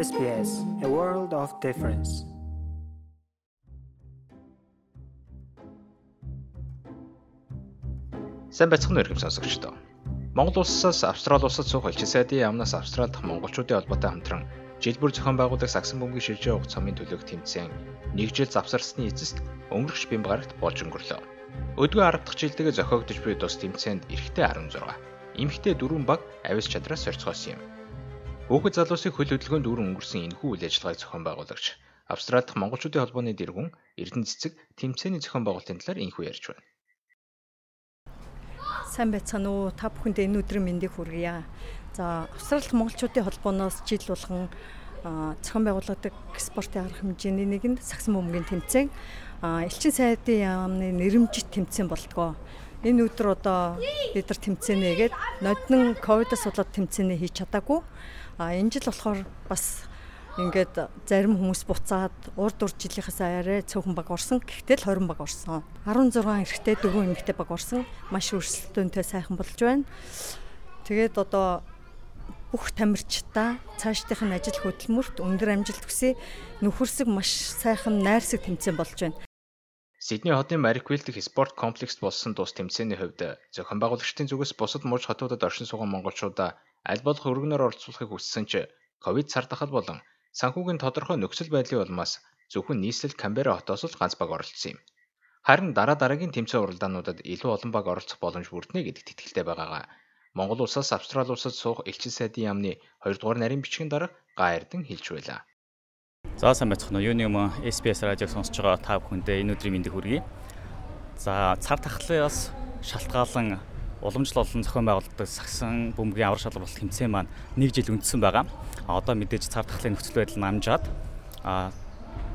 SBS A World of Difference. Сайн байцгаана уу иргэм сонсогчдоо. Монгол улсаас Австрали улсад суух элчин сайдын яамнаас Австрали дахь монголчуудын холбоотой хамтран жил бүр зохион байгуулах сагсан бөмбөгийн шилжээ уг цомын төлөөх тэмцээн нэг жил завсарсны эцэст өнгөрөх Бямбагарагт болж өнгөрлөө. Өдгөө 10 дахь жилдээ зохиогдож буй тус тэмцээнд эрэгтэй 16, эмэгтэй 4 баг авис чадраас сорьцгоосон юм. Хүүхэд залуусыг хөл хөдөлгөөнд дүүрэн өнгөрсөн энэхүү үйл ажиллагааг зохион байгуулагч Австрали дахь монголчуудын холбооны дэргүн Эрдэнэ цэцэг тэмцээний зохион байгуулалтын талаар энэхүү ярьж байна. Сайн байцгаана уу? Та бүхэнд энэ өдрийн мэндийг хүргье. За, Австрали монголчуудын холбооноос жил болгон зохион байгуулагддаг спортын арга хэмжээний нэг нь сагсан бөмбөгийн тэмцээн элчин сайдын яамны нэрэмжит тэмцээн болтгоо. Энэ өдөр одоо бид нар тэмцээнээгээд ноднон ковидос болоод тэмцээнээ хийж чадаагүй. А энэ жил болохоор бас ингээд зарим хүмүүс буцаад урд урд жилийнхээс арай цөөхөн баг орсон. Гэхдээ л 20 баг орсон. 16 эрэгтэй 4 эмэгтэй баг орсон. Маш өрсөлдөөнтэй сайхан болж байна. Тэгээд одоо бүх тамирчдаа цаашдынх нь ажил хөдөлмөрт өндөр амжилт хүсье. Нөхөрсөг маш сайхан найрсаг тэмцээн болж байна. Сидней хотын Мариквилл дэх спорт комплекст болсон тус тэмцээний хувьд зохион байгуулагчдын зүгээс бусад мууч хотуудад оршин суусан монголчуудаа аль болох өргөнөөр оролцуулахыг хүссэн ч ковид цар тахал болон санхүүгийн тодорхой нөхцөл байдлын улмаас зөвхөн нийслэл Камбера хотоос л ганц баг оролцсон юм. Харин дараа дараагийн тэмцээн уралдаануудад илүү олон баг оролцох боломж бүрднэ гэдэгт итгэлтэй байгаагаа Монгол улсаас Австрали улсад суух элчин сайдын яамны 2 дугаар нарийн бичгийн дарга Га Эрдэн хэлж байлаа. За сайн байцгаана уу. Юуны юм SBS радиог сонсож байгаа та бүхэндээ энэ өдрийн мэндийг хүргэе. За цар тахлаас шалтгаалan уламжлал олон зохион байгуулалтад сагсан бөмбөгийн авар шалралт тэмцээн маань нэг жил үндсэн байгаа. А одоо мэдээж цар тахлын нөхцөл байдал намжаад а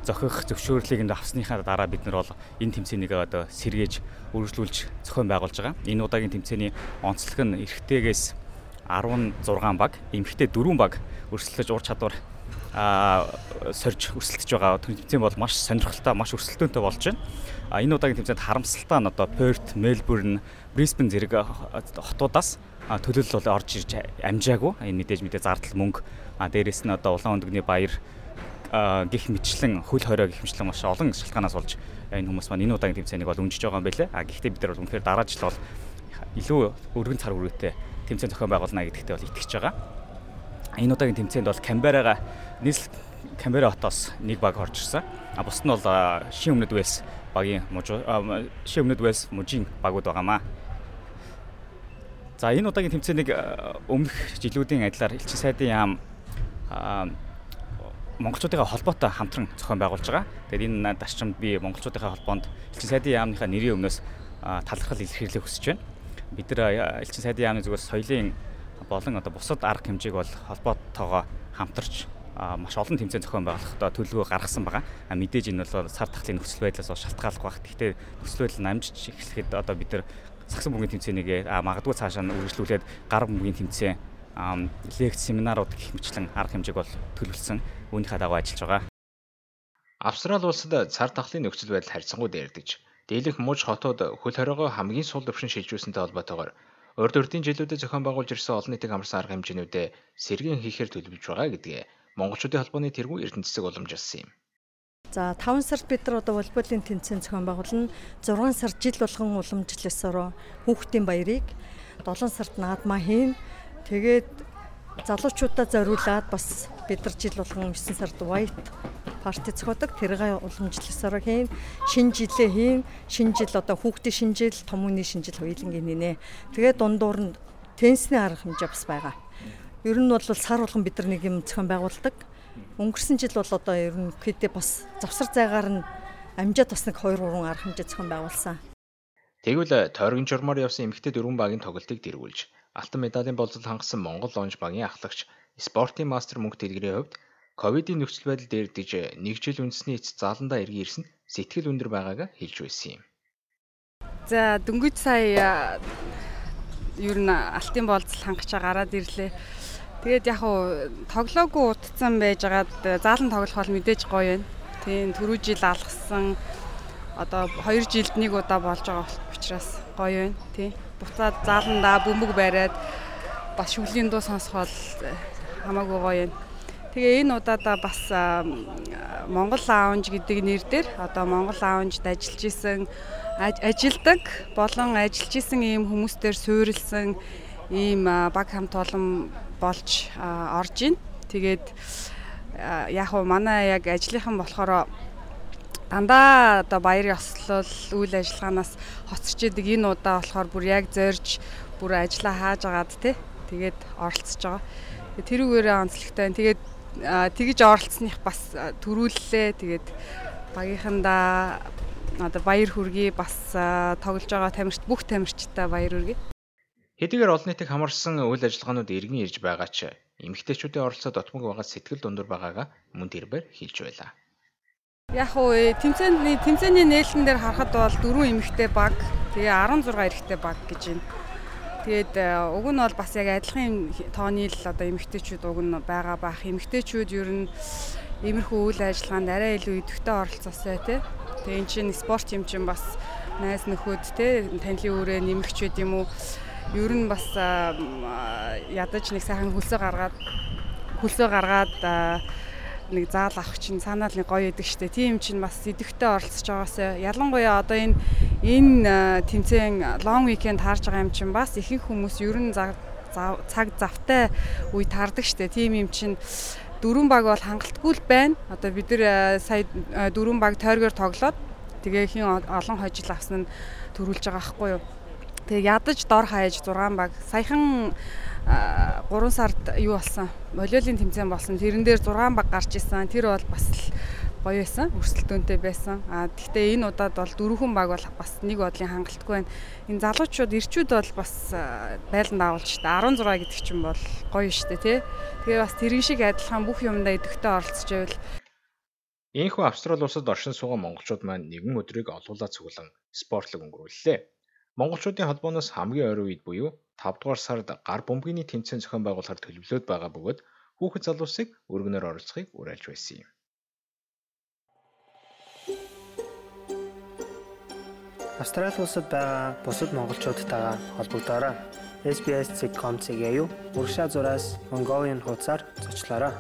зохих зөвшөөрлийг нь авсныхаа дараа бид нар бол энэ тэмцээнийг одоо сэргээж үргэлжлүүлж зохион байгуулж байгаа. Энэ удаагийн тэмцээний онцлог нь эрэгтэйгээс 16 баг, эмэгтэй 4 баг өрсөлдөж ур чадвар сорж өрсөлдөж байгаа тэмцээн бол маш сонирхолтой, маш өрсөлдөөнтэй болж байна. А энэ удаагийн тэмцээнд харамсалтай нь одоо Perth, Melbourne, Brisbane зэрэг хотуудаас төлөөлөл бол орж ирж амжаагүй. Энэ мэдээж мэдээ зардал мөнгө а дээрэс нь одоо улаан өндөгний баяр гих мэтлэн хөл хорой гих мэтлэн маш олон шалтгаанаас болж энэ хүмүүс маань энэ удаагийн тэмцээнийг бол өнжиж байгаа юм байлээ. А гэхдээ бид нар бол үнэхээр дараа жил бол илүү өргөн цар хүрээтэй тэмцээн зохион байгуулна гэдэгтээ бол итгэж байгаа. Энэ удаагийн тэмцээнд бол Камберага нийслэл Камбера хотоос нэг баг орж ирсэн. А бусд нь бол шин өмнөд Вэлс багийн шин өмнөд Вэлс мужийн багууд байгаамаа. За энэ удаагийн тэмцээнийг өмнөх жилүүдийн адилаар элчин сайдын яам монголчуудын холбоотой хамтран зохион байгуулж байгаа. Тэгээд энэ дарчимд би монголчуудын холбоонд элчин сайдын яамныхаа нэрийн өмнөөс талархал илэрхийлэх хүсэж байна. Бид нар элчин сайдын яамны зүгээс соёлын болон одоо бусад арга хэмжээг бол холбоотойгоо хамтарч маш олон тэмцээн зохион байгуулахдаа төлөвлөгөө гаргасан байгаа. Мэдээж энэ бол сар тахлын нөхцөл байдлаас шалтгааллах баг. Гэхдээ нөхцөл байдал намжиж эхлэхэд одоо бид нар сагсан бөмбөгийн тэмцээнийг магадгүй цаашаа нь үргэлжлүүлээд гар бөмбөгийн тэмцээн лекц семинарууд гэх мэтлэн арга хэмжээг бол төлөвлөсөн үүнийхээ дагуу ажиллаж байгаа. Австрали улсад цар тахлын нөхцөл байдал харьцангуй дээрдэж дийлэнх мууж хотууд хөл хориогоо хамгийн сул дэвшин шилжүүлсэнтэй холбоотойгоор урд урдын жилүүдэд зохион байгуулж ирсэн олон нийтийн амарсан арга хэмжээнүүдэд сэргийн хийхээр төлөвлөж байгаа гэдгээ монголчуудын холбооны тэргүүн Эрдэнэ цэцэг уламжилсан юм. За 5 сард бид нар одоо волейболын тэмцээн зохион байгуулна. 6 сард жил болгон уламжлалсаар хүүхдийн баярыг 7 сард наадмаа хийн. Тэгээд залуучуудаа зориулаад бас бид нар жил болгон 9 сард white парти зохиодог. Тэргээ уламжлалсаар хийн. Шинэ жилээ хийн. Шинэ жил одоо хүүхдийн шинэ жил, том хүний шинэ жил хоёулангийн нэ. Тэгээд дундуур нь теннисний арга хэмжээ бас байгаа. Ер нь бол сар болгон бид нар нэг юм зохион байгуулдаг. Өнгөрсөн жил бол одоо ер нь хэдэ бас завсар зайгаар нь амжаад бас нэг 2 3 арга хэмжээ зохион байгуулсан. Тэгвэл тойргийн журмаар явсан эмэгтэй дөрвөн багийн тоглолтыг дэргүүлж алтан медалийн болцол хангасан Монгол лонж багийн ахлагч спортын мастер мөнх дэлгэрийн хувьд ковидын нөхцөл байдал дээрдэж нэг жил үндэсний эц зааландаа эргэн ирсэн сэтгэл өндөр байгааг хэлж байсан юм. За дөнгөж сая ер нь алтын болцол хангачаа гараад ирлээ Тэгээд яг уу тоглоогүй утцсан байжгаад заалан тоглох бол мэдээж гоё байна. Тийм түрүү жил алгасан одоо 2 жилд нэг удаа болж байгаа учраас гоё байна. Тийм. Буцаад зааландаа бөмбөг бариад бас шүлийн дуу сонсох бол хамаагүй гоё байна. Тэгээ энэ удаадаа бас Монгол лаунж гэдэг нэр дээр одоо Монгол лаунжд ажиллаж исэн ажилдаг болон ажиллаж исэн ийм хүмүүстээр суурилсан ийм баг хамт олон болж орж ийн. Тэгээд яг уу манай яг ажлынхан болохоор дандаа одоо баяр ёслол үйл ажиллагаанаас хоцорч идэг энэ удаа болохоор бүр яг зорж бүр ажиллаа хааж агаад те тэгээд оролцож байгаа. Тэрүүгээрээ онцлогтой. Тэгээд тэгж оролцсных бас төрүүллээ. Тэгээд багийнхандаа одоо баяр хүргэе бас тоглож байгаа тамирчид бүх тамирчидаа баяр хүргэе. Хэдийгээр олон нийтийг хамарсан үйл ажиллагаанууд иргэн ирж байгаа ч эмэгтэйчүүдийн оролцоо дотмог байгаа сэтгэл дундуур байгаагаа мөн тэрбээр хэлж байлаа. Яг уу тэмцээний тэмцээний нээлтэн дээр харахад бол дөрвөн эмэгтэй баг тэгээ 16 эрэгтэй баг гэж байна. Тэгээд уг нь бол бас яг адилхан тооны л одоо эмэгтэйчүүд уг нь байгаа бах. Эмэгтэйчүүд ер нь иймэрхүү үйл ажиллагаанд арай илүү идэвхтэй оролцоосой тий. Тэгээ эн чинь спорт юм чинь бас найз нөхөд тий танилын үрээ нэмэгчүүд юм уу ер нь бас ядаж нэг сайхан хөлсөө гаргаад хөлсөө гаргаад нэг заал авах чинь санаал нэг гоё идэг штэ. Тийм чинь бас идэвхтэй оролцож байгаасаа ялангуяа одоо энэ энэ тэмцээн long weekend харж байгаа юм чинь бас ихэнх хүмүүс ер нь цаг завтай үе таардаг штэ. Тийм юм чинь дөрвөн баг бол хангалтгүй л байна. Одоо бид нар сая дөрвөн баг тойргоор тоглоод тэгээ хин олон хожил авсан нь төрүүлж байгаа байхгүй юу? Тэгээ ядаж дор хаяж 6 баг саяхан 3 сард юу болсон? Волейболын тэмцээн болсон. Тэрэн дээр 6 баг гарч исэн. Тэр бол бас л гоё байсан. Өрсөлдөөнтэй байсан. А гэхдээ энэ удаад бол дөрвөн баг бол бас нэг бодлын хангалтгүй байна. Энэ залуучууд ирчүүд бол бас байлан даавалж штэ 16 гэдэг чинь бол гоё штэ тий. Тэгээ бас тэрэн шиг адилхан бүх юмдаа идэвхтэй оролцож байвал Ийхүү Австрали улсад оршин суугаа монголчууд маань нэгэн өдрийг олуулаад цуглан спортлог өнгөрүүллээ. Монголчуудын холбооноос хамгийн ойрын үед буюу 5 дугаар сард гар бөмбөгийн тэмцээн зохион байгуулахар төлөвлөд байгаа бөгөөд хүүхэд залуусыг өргөнөөр оролцохыг уриалж байсан юм. Австрали улсад байгаа бусад монголчуудтайгаа холбогдоорой. SBS.com-ийг аюу урагшаа зураас Mongolian хуудасаар зочлоорой.